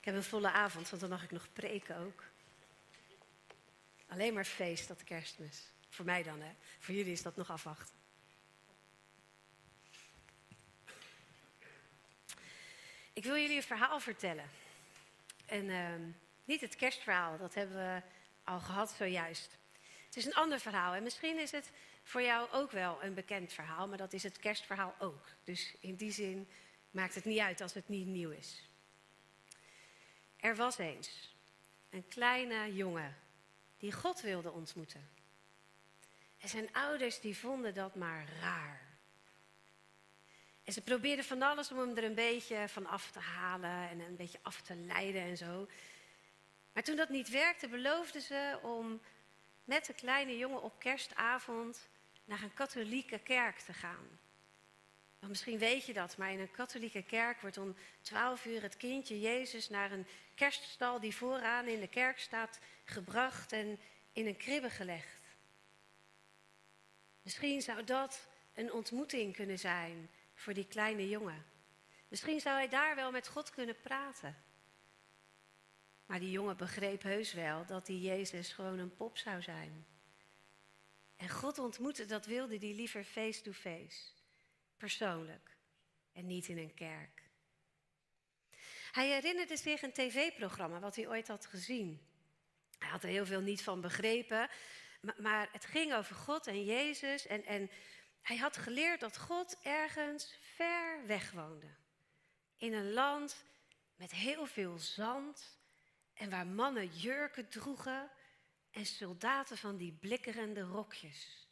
Ik heb een volle avond, want dan mag ik nog preken ook. Alleen maar feest, dat kerstmis. Voor mij dan, hè. Voor jullie is dat nog afwachten. Ik wil jullie een verhaal vertellen. En uh, niet het kerstverhaal, dat hebben we al gehad zojuist. Het is een ander verhaal en misschien is het voor jou ook wel een bekend verhaal, maar dat is het kerstverhaal ook. Dus in die zin maakt het niet uit als het niet nieuw is. Er was eens een kleine jongen die God wilde ontmoeten. En zijn ouders die vonden dat maar raar. En ze probeerden van alles om hem er een beetje van af te halen en een beetje af te leiden en zo. Maar toen dat niet werkte, beloofden ze om met de kleine jongen op kerstavond naar een katholieke kerk te gaan. Misschien weet je dat, maar in een katholieke kerk wordt om 12 uur het kindje Jezus naar een kerststal die vooraan in de kerk staat gebracht en in een kribbe gelegd. Misschien zou dat een ontmoeting kunnen zijn voor die kleine jongen. Misschien zou hij daar wel met God kunnen praten. Maar die jongen begreep heus wel dat die Jezus gewoon een pop zou zijn. En God ontmoeten, dat wilde hij liever face-to-face, persoonlijk en niet in een kerk. Hij herinnerde zich een tv-programma wat hij ooit had gezien. Hij had er heel veel niet van begrepen, maar, het ging over God en Jezus. En, en hij had geleerd dat God ergens ver weg woonde. In een land met heel veel zand en waar mannen jurken droegen en soldaten van die blikkerende rokjes.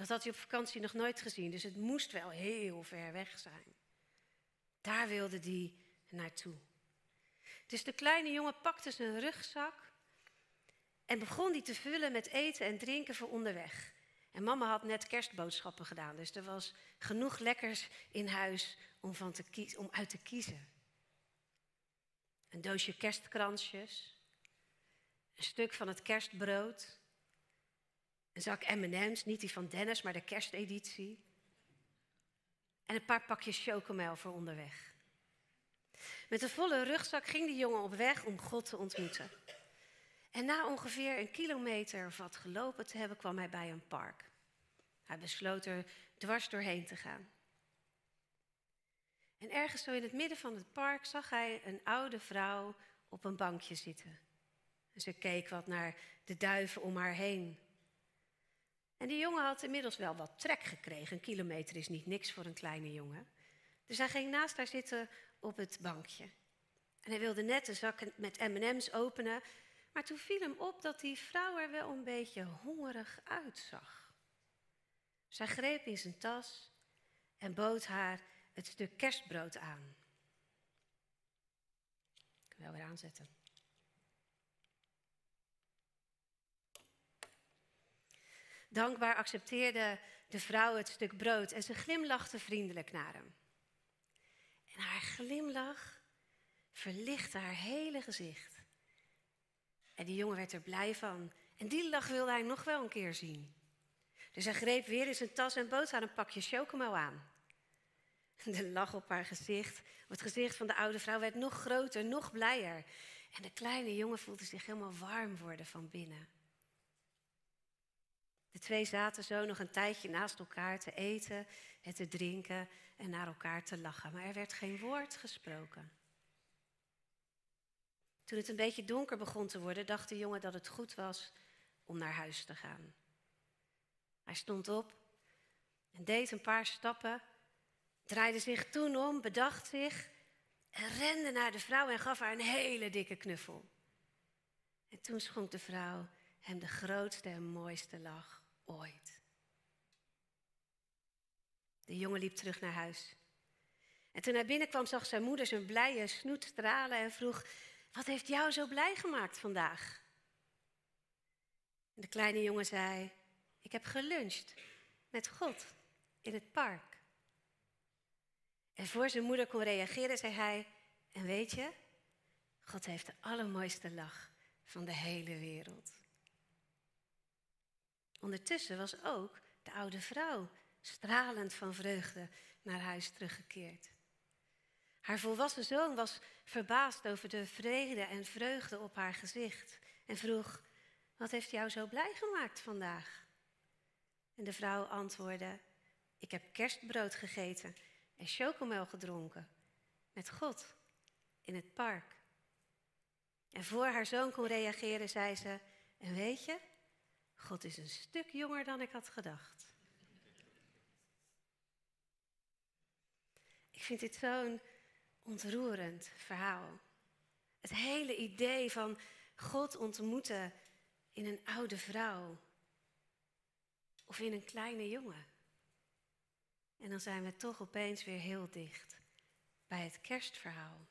Dat had hij op vakantie nog nooit gezien, dus het moest wel heel ver weg zijn. Daar wilde hij naartoe. Dus de kleine jongen pakte zijn rugzak en begon die te vullen met eten en drinken voor onderweg. En mama had net kerstboodschappen gedaan, dus er was genoeg lekkers in huis om, van te om uit te kiezen. Een doosje kerstkransjes, een stuk van het kerstbrood, een zak M&M's, niet die van Dennis, maar de kersteditie. En een paar pakjes chocomel voor onderweg. Met een volle rugzak ging de jongen op weg om God te ontmoeten. En na ongeveer een kilometer of wat gelopen te hebben, kwam hij bij een park. Hij besloot er dwars doorheen te gaan. En ergens zo in het midden van het park zag hij een oude vrouw op een bankje zitten. En ze keek wat naar de duiven om haar heen. En die jongen had inmiddels wel wat trek gekregen. Een kilometer is niet niks voor een kleine jongen. Dus hij ging naast haar zitten op het bankje. En hij wilde net de zak met M&M's openen, maar toen viel hem op dat die vrouw er wel een beetje hongerig uitzag. Zij greep in zijn tas en bood haar het stuk kerstbrood aan. Ik wil weer aanzetten. Dankbaar accepteerde de vrouw het stuk brood en ze glimlachte vriendelijk naar hem. En haar glimlach verlichtte haar hele gezicht. En die jongen werd er blij van. En die lach wilde hij nog wel een keer zien. Dus hij greep weer in zijn tas en bood haar een pakje chocomel aan. De lach op haar gezicht, op het gezicht van de oude vrouw, werd nog groter, nog blijer. En de kleine jongen voelde zich helemaal warm worden van binnen. De twee zaten zo nog een tijdje naast elkaar te eten en te drinken en naar elkaar te lachen, maar er werd geen woord gesproken. Toen het een beetje donker begon te worden, dacht de jongen dat het goed was om naar huis te gaan. Hij stond op en deed een paar stappen, draaide zich toen om, bedacht zich en rende naar de vrouw en gaf haar een hele dikke knuffel. En toen schonk de vrouw hem de grootste en mooiste lach De jongen liep terug naar huis. En toen hij binnenkwam, zag zijn moeder zijn blije snoet stralen en vroeg: Wat heeft jou zo blij gemaakt vandaag? En de kleine jongen zei: Ik heb geluncht met God in het park. En voor zijn moeder kon reageren, zei hij: En weet je, God heeft de allermooiste lach van de hele wereld. Ondertussen was ook de oude vrouw stralend van vreugde naar huis teruggekeerd. Haar volwassen zoon was verbaasd over de vrede en vreugde op haar gezicht en vroeg: Wat heeft jou zo blij gemaakt vandaag? En de vrouw antwoordde: Ik heb kerstbrood gegeten en chocomel gedronken met God in het park. En voor haar zoon kon reageren, zei ze: En weet je, God is een stuk jonger dan ik had gedacht. Ik vind dit zo'n ontroerend verhaal. Het hele idee van God ontmoeten in een oude vrouw of in een kleine jongen. En dan zijn we toch opeens weer heel dicht bij het kerstverhaal.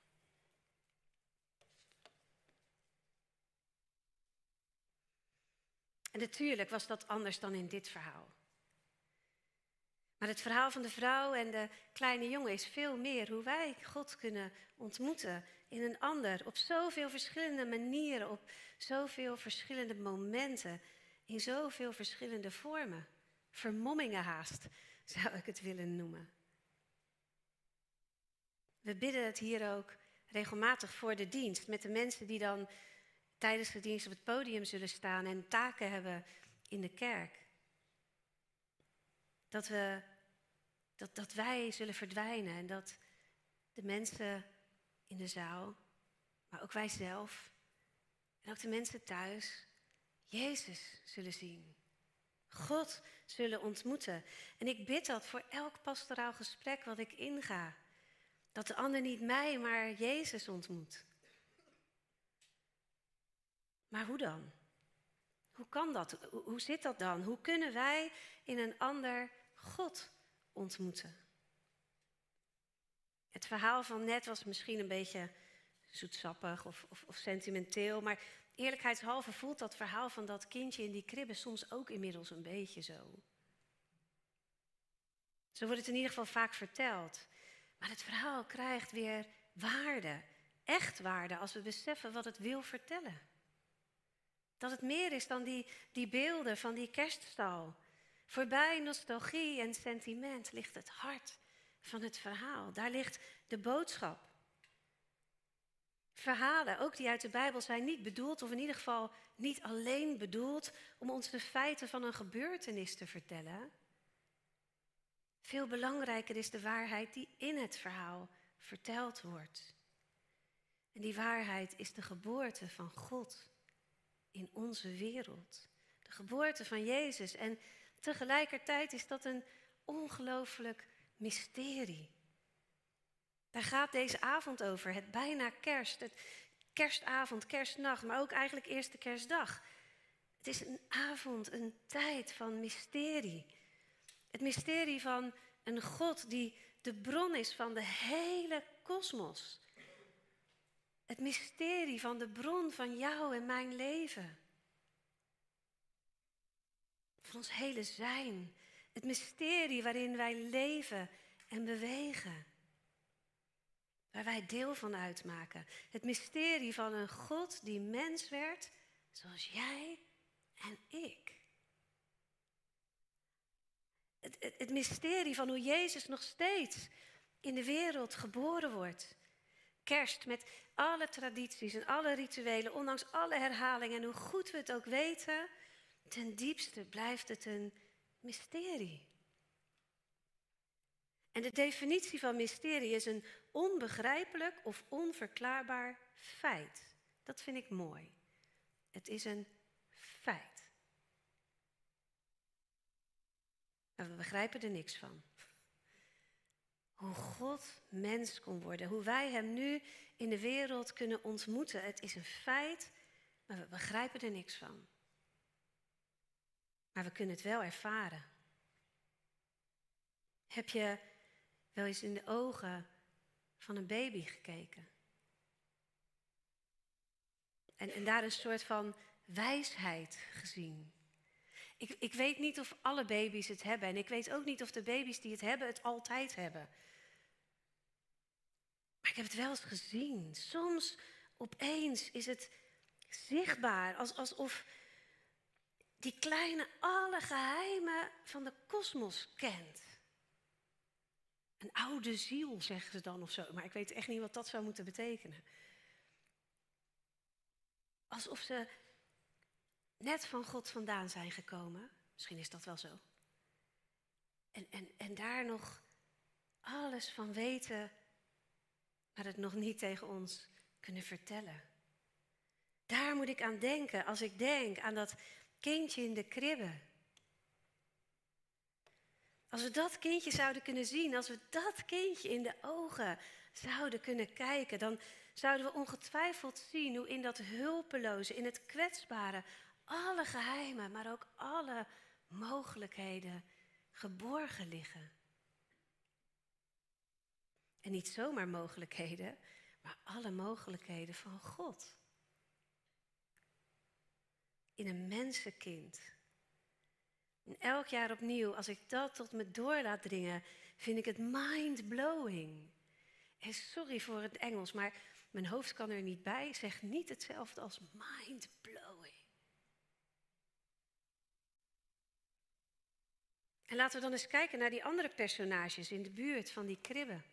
En natuurlijk was dat anders dan in dit verhaal. Maar het verhaal van de vrouw en de kleine jongen is veel meer hoe wij God kunnen ontmoeten in een ander, op zoveel verschillende manieren, op zoveel verschillende momenten, in zoveel verschillende vormen. Vermommingen haast, zou ik het willen noemen. We bidden het hier ook regelmatig voor de dienst met de mensen die dan tijdens de dienst op het podium zullen staan en taken hebben in de kerk. Dat, we, dat, dat wij zullen verdwijnen en dat de mensen in de zaal, maar ook wij zelf en ook de mensen thuis, Jezus zullen zien. God zullen ontmoeten. En ik bid dat voor elk pastoraal gesprek wat ik inga. Dat de ander niet mij, maar Jezus ontmoet. Maar hoe dan? Hoe kan dat? Hoe zit dat dan? Hoe kunnen wij in een ander God ontmoeten? Het verhaal van net was misschien een beetje zoetsappig of, of, of, sentimenteel, maar eerlijkheidshalve voelt dat verhaal van dat kindje in die kribbe soms ook inmiddels een beetje zo. Zo wordt het in ieder geval vaak verteld. Maar het verhaal krijgt weer waarde, echt waarde, als we beseffen wat het wil vertellen. Dat het meer is dan die, die beelden van die kerststal. Voorbij nostalgie en sentiment ligt het hart van het verhaal. Daar ligt de boodschap. Verhalen, ook die uit de Bijbel, zijn niet bedoeld, of in ieder geval niet alleen bedoeld, om ons de feiten van een gebeurtenis te vertellen. Veel belangrijker is de waarheid die in het verhaal verteld wordt. En die waarheid is de geboorte van God in onze wereld. De geboorte van Jezus. En tegelijkertijd is dat een ongelooflijk mysterie. Daar gaat deze avond over. Het bijna kerst. Het kerstavond, kerstnacht, maar ook eigenlijk eerste kerstdag. Het is een avond, een tijd van mysterie. Het mysterie van een God die de bron is van de hele kosmos. Het mysterie van de bron van jou en mijn leven. Van ons hele zijn. Het mysterie waarin wij leven en bewegen. Waar wij deel van uitmaken. Het mysterie van een God die mens werd, zoals jij en ik. Het, het, het, mysterie van hoe Jezus nog steeds in de wereld geboren wordt. Kerst met alle tradities en alle rituelen, ondanks alle herhalingen en hoe goed we het ook weten, ten diepste blijft het een mysterie. En de definitie van mysterie is een onbegrijpelijk of onverklaarbaar feit. Dat vind ik mooi. Het is een feit. Maar we begrijpen er niks van. Hoe God mens kon worden, hoe wij Hem nu in de wereld kunnen ontmoeten. Het is een feit, maar we begrijpen er niks van. Maar we kunnen het wel ervaren. Heb je wel eens in de ogen van een baby gekeken? En, en daar een soort van wijsheid gezien. Ik, ik weet niet of alle baby's het hebben. En ik weet ook niet of de baby's die het hebben het altijd hebben. Ik heb het wel eens gezien. Soms opeens is het zichtbaar, als, alsof die kleine alle geheimen van de kosmos kent. Een oude ziel, zeggen ze dan of zo. Maar ik weet echt niet wat dat zou moeten betekenen. Alsof ze net van God vandaan zijn gekomen. Misschien is dat wel zo. En, en, en daar nog alles van weten, maar het nog niet tegen ons kunnen vertellen. Daar moet ik aan denken als ik denk aan dat kindje in de kribbe. Als we dat kindje zouden kunnen zien, als we dat kindje in de ogen zouden kunnen kijken, dan zouden we ongetwijfeld zien hoe in dat hulpeloze, in het kwetsbare, alle geheimen, maar ook alle mogelijkheden geborgen liggen. Niet zomaar mogelijkheden, maar alle mogelijkheden van God. In een mensenkind. En elk jaar opnieuw, als ik dat tot me door laat dringen, vind ik het mind-blowing. En sorry voor het Engels, maar mijn hoofd kan er niet bij. Zeg niet hetzelfde als mind-blowing. En laten we dan eens kijken naar die andere personages in de buurt van die kribben.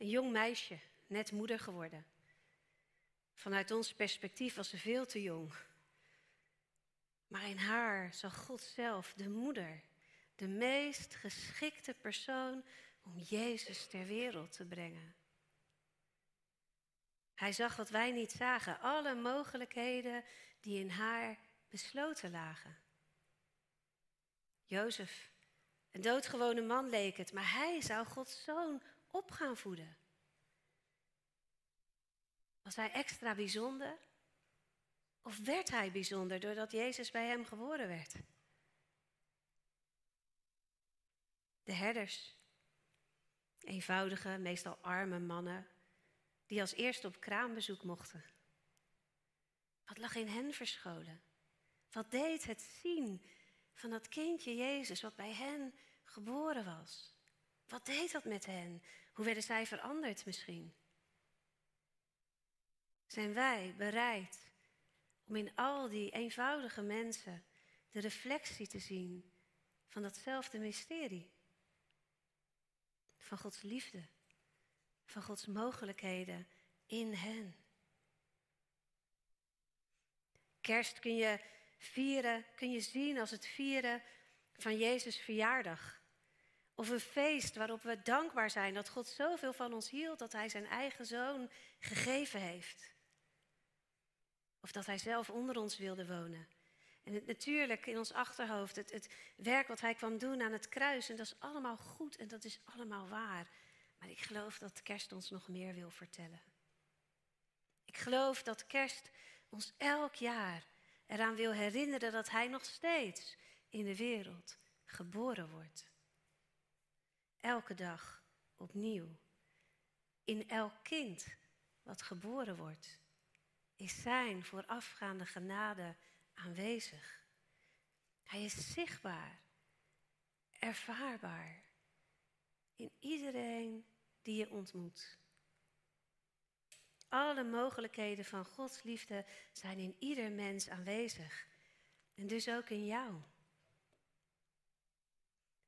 Een jong meisje, net moeder geworden. Vanuit ons perspectief was ze veel te jong. Maar in haar zag God zelf de moeder, de meest geschikte persoon om Jezus ter wereld te brengen. Hij zag wat wij niet zagen, alle mogelijkheden die in haar besloten lagen. Jozef, een doodgewone man leek het, maar hij zou Gods zoon op gaan voeden. Was hij extra bijzonder? Of werd hij bijzonder doordat Jezus bij hem geboren werd? De herders, eenvoudige, meestal arme mannen, die als eerste op kraambezoek mochten. Wat lag in hen verscholen? Wat deed het zien van dat kindje Jezus wat bij hen geboren was? Wat deed dat met hen? Hoe werden zij veranderd misschien? Zijn wij bereid om in al die eenvoudige mensen de reflectie te zien van datzelfde mysterie? Van Gods liefde, van Gods mogelijkheden in hen. Kerst kun je vieren, kun je zien als het vieren van Jezus' verjaardag. Of een feest waarop we dankbaar zijn dat God zoveel van ons hield dat Hij zijn eigen zoon gegeven heeft. Of dat Hij zelf onder ons wilde wonen. En het, natuurlijk in ons achterhoofd, het, het werk wat Hij kwam doen aan het kruis. En dat is allemaal goed en dat is allemaal waar. Maar ik geloof dat kerst ons nog meer wil vertellen. Ik geloof dat kerst ons elk jaar eraan wil herinneren dat Hij nog steeds in de wereld geboren wordt. Elke dag opnieuw. In elk kind wat geboren wordt, is Zijn voorafgaande genade aanwezig. Hij is zichtbaar, ervaarbaar in iedereen die je ontmoet. Alle mogelijkheden van Gods liefde zijn in ieder mens aanwezig. En dus ook in jou.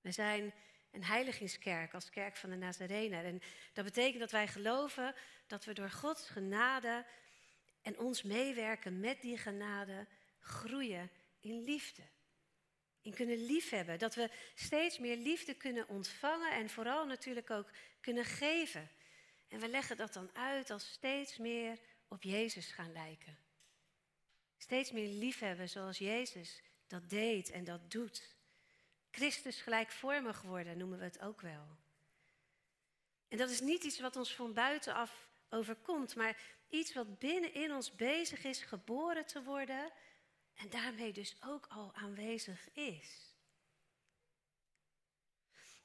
We zijn een heiligingskerk als kerk van de Nazarener. En dat betekent dat wij geloven dat we door Gods genade en ons meewerken met die genade groeien in liefde. In kunnen liefhebben. Dat we steeds meer liefde kunnen ontvangen en vooral natuurlijk ook kunnen geven. En we leggen dat dan uit als steeds meer op Jezus gaan lijken. Steeds meer liefhebben zoals Jezus dat deed en dat doet. Christus gelijkvormig worden noemen we het ook wel. En dat is niet iets wat ons van buitenaf overkomt, maar iets wat binnenin ons bezig is geboren te worden en daarmee dus ook al aanwezig is.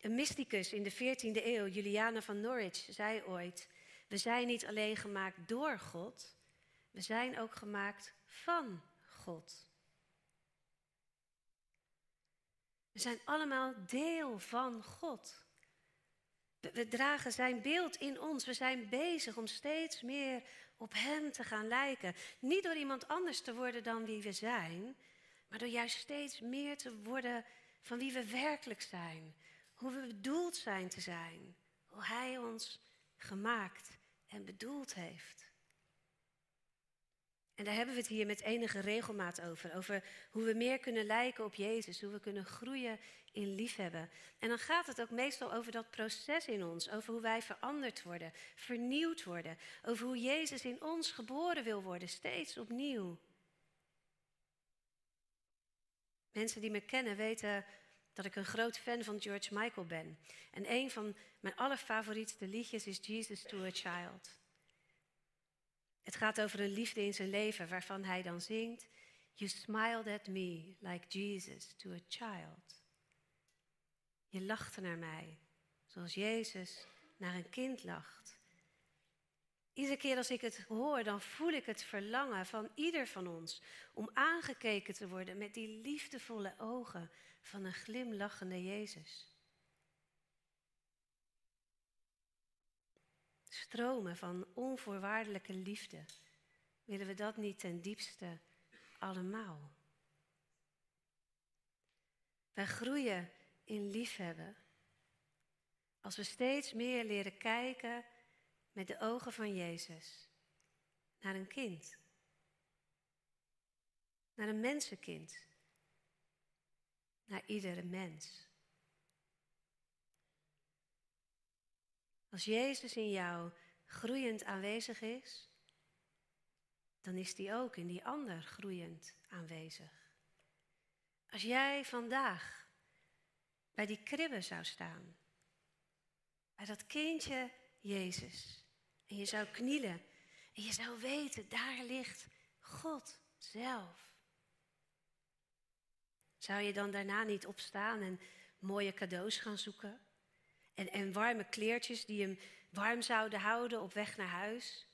Een mysticus in de 14e eeuw, Juliana van Norwich, zei ooit: We zijn niet alleen gemaakt door God, we zijn ook gemaakt van God. We zijn allemaal deel van God. We dragen zijn beeld in ons. We zijn bezig om steeds meer op Hem te gaan lijken. Niet door iemand anders te worden dan wie we zijn, maar door juist steeds meer te worden van wie we werkelijk zijn, hoe we bedoeld zijn te zijn, hoe Hij ons gemaakt en bedoeld heeft. En daar hebben we het hier met enige regelmaat over. Over hoe we meer kunnen lijken op Jezus. Hoe we kunnen groeien in liefhebben. En dan gaat het ook meestal over dat proces in ons. Over hoe wij veranderd worden, vernieuwd worden. Over hoe Jezus in ons geboren wil worden, steeds opnieuw. Mensen die me kennen weten dat ik een groot fan van George Michael ben. En een van mijn allerfavorietste liedjes is Jesus to a Child. Het gaat over een liefde in zijn leven waarvan hij dan zingt: You smiled at me like Jesus to a child. Je lachte naar mij zoals Jezus naar een kind lacht. Iedere keer als ik het hoor, dan voel ik het verlangen van ieder van ons om aangekeken te worden met die liefdevolle ogen van een glimlachende Jezus. Stromen van onvoorwaardelijke liefde. Willen we dat niet ten diepste allemaal? Wij groeien in liefhebben als we steeds meer leren kijken met de ogen van Jezus naar een kind, naar een mensenkind, naar iedere mens. Als Jezus in jou groeiend aanwezig is, dan is die ook in die ander groeiend aanwezig. Als jij vandaag bij die kribbe zou staan, bij dat kindje Jezus, en je zou knielen en je zou weten, daar ligt God zelf. Zou je dan daarna niet opstaan en mooie cadeaus gaan zoeken? En, warme kleertjes die hem warm zouden houden op weg naar huis?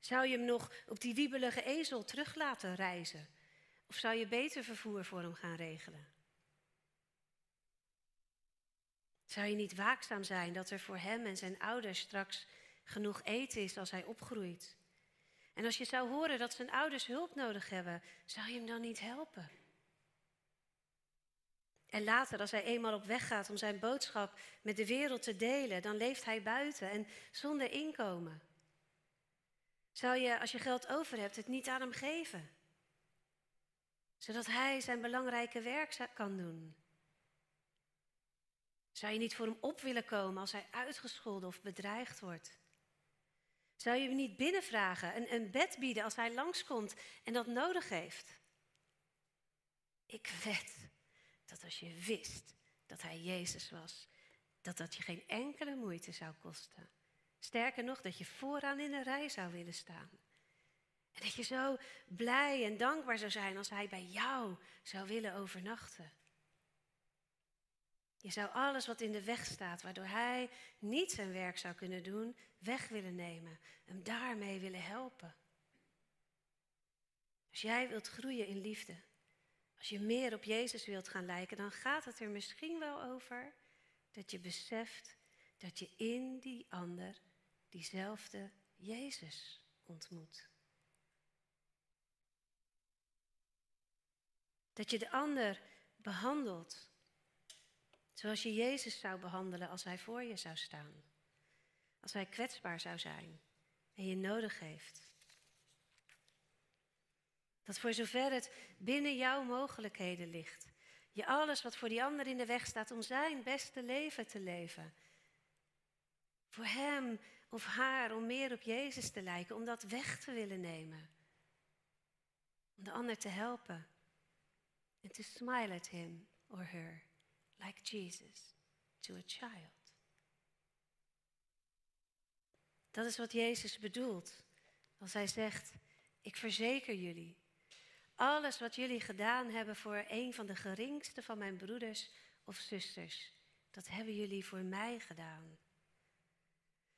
Zou je hem nog op die wiebelige ezel terug laten reizen? Of zou je beter vervoer voor hem gaan regelen? Zou je niet waakzaam zijn dat er voor hem en zijn ouders straks genoeg eten is als hij opgroeit? En als je zou horen dat zijn ouders hulp nodig hebben, zou je hem dan niet helpen? En later, als hij eenmaal op weg gaat om zijn boodschap met de wereld te delen, dan leeft hij buiten en zonder inkomen. Zou je, als je geld over hebt, het niet aan hem geven? Zodat hij zijn belangrijke werk kan doen. Zou je niet voor hem op willen komen als hij uitgescholden of bedreigd wordt? Zou je hem niet binnenvragen, een, een bed bieden als hij langskomt en dat nodig heeft? Ik wed dat als je wist dat hij Jezus was, dat dat je geen enkele moeite zou kosten. Sterker nog, dat je vooraan in de rij zou willen staan. En dat je zo blij en dankbaar zou zijn als hij bij jou zou willen overnachten. Je zou alles wat in de weg staat, waardoor hij niet zijn werk zou kunnen doen, weg willen nemen. Hem daarmee willen helpen. Als jij wilt groeien in liefde, als je meer op Jezus wilt gaan lijken, dan gaat het er misschien wel over dat je beseft dat je in die ander diezelfde Jezus ontmoet. Dat je de ander behandelt zoals je Jezus zou behandelen als hij voor je zou staan. Als hij kwetsbaar zou zijn en je nodig heeft. Dat voor zover het binnen jouw mogelijkheden ligt, je alles wat voor die ander in de weg staat om zijn beste leven te leven. Voor hem of haar om meer op Jezus te lijken, om dat weg te willen nemen. Om de ander te helpen. En to smile at him or her, like Jesus to a child. Dat is wat Jezus bedoelt als hij zegt, ik verzeker jullie, alles wat jullie gedaan hebben voor een van de geringste van mijn broeders of zusters, dat hebben jullie voor mij gedaan.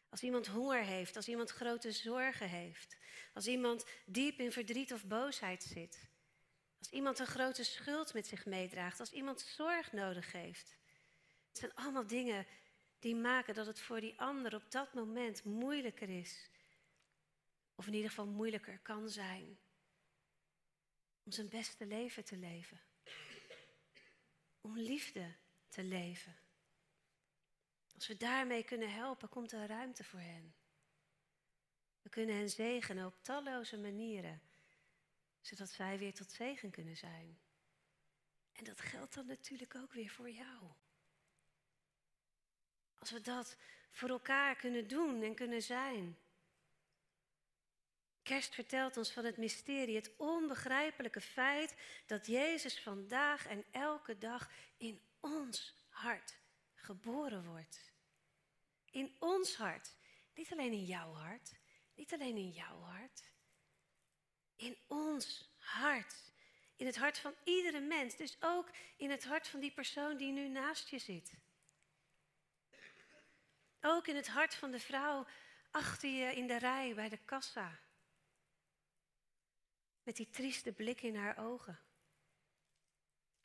Als iemand honger heeft, als iemand grote zorgen heeft, als iemand diep in verdriet of boosheid zit, als iemand een grote schuld met zich meedraagt, als iemand zorg nodig heeft. Het zijn allemaal dingen die maken dat het voor die ander op dat moment moeilijker is. Of in ieder geval moeilijker kan zijn om zijn beste leven te leven. om liefde te leven. Als we daarmee kunnen helpen, komt er ruimte voor hen. We kunnen hen zegenen op talloze manieren, zodat zij weer tot zegen kunnen zijn. En dat geldt dan natuurlijk ook weer voor jou. Als we dat voor elkaar kunnen doen en kunnen zijn. Kerst vertelt ons van het mysterie, het onbegrijpelijke feit dat Jezus vandaag en elke dag in ons hart geboren wordt. In ons hart. Niet alleen in jouw hart. Niet alleen in jouw hart. In ons hart. In het hart van iedere mens. Dus ook in het hart van die persoon die nu naast je zit. Ook in het hart van de vrouw achter je in de rij bij de kassa. Met die trieste blik in haar ogen.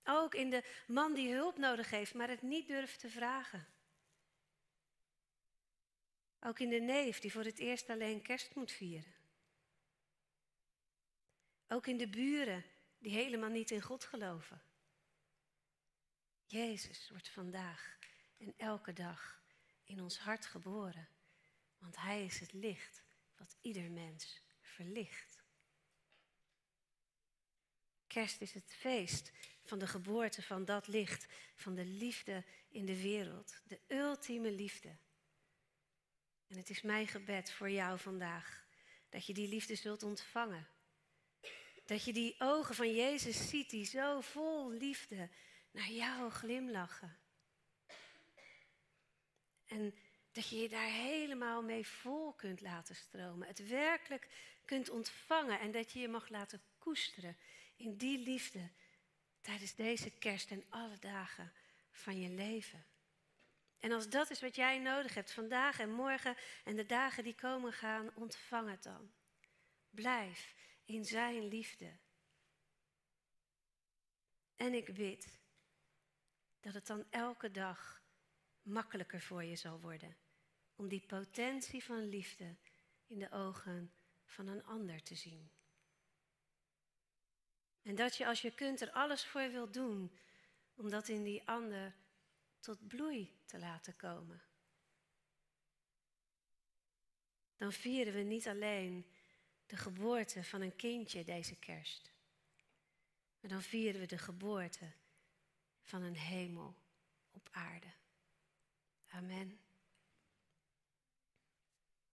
Ook in de man die hulp nodig heeft, maar het niet durft te vragen. Ook in de neef die voor het eerst alleen kerst moet vieren. Ook in de buren die helemaal niet in God geloven. Jezus wordt vandaag en elke dag in ons hart geboren, want Hij is het licht wat ieder mens verlicht. Kerst is het feest van de geboorte van dat licht, van de liefde in de wereld, de ultieme liefde. En het is mijn gebed voor jou vandaag dat je die liefde zult ontvangen. Dat je die ogen van Jezus ziet die zo vol liefde naar jou glimlachen. En dat je je daar helemaal mee vol kunt laten stromen. Het werkelijk kunt ontvangen en dat je je mag laten koesteren in die liefde tijdens deze kerst en alle dagen van je leven. En als dat is wat jij nodig hebt vandaag en morgen en de dagen die komen gaan, ontvang het dan. Blijf in Zijn liefde. En ik bid dat het dan elke dag makkelijker voor je zal worden om die potentie van liefde in de ogen van een ander te zien. En dat je als je kunt er alles voor wilt doen om dat in die ander tot bloei te laten komen. Dan vieren we niet alleen de geboorte van een kindje deze kerst, maar dan vieren we de geboorte van een hemel op aarde. Amen.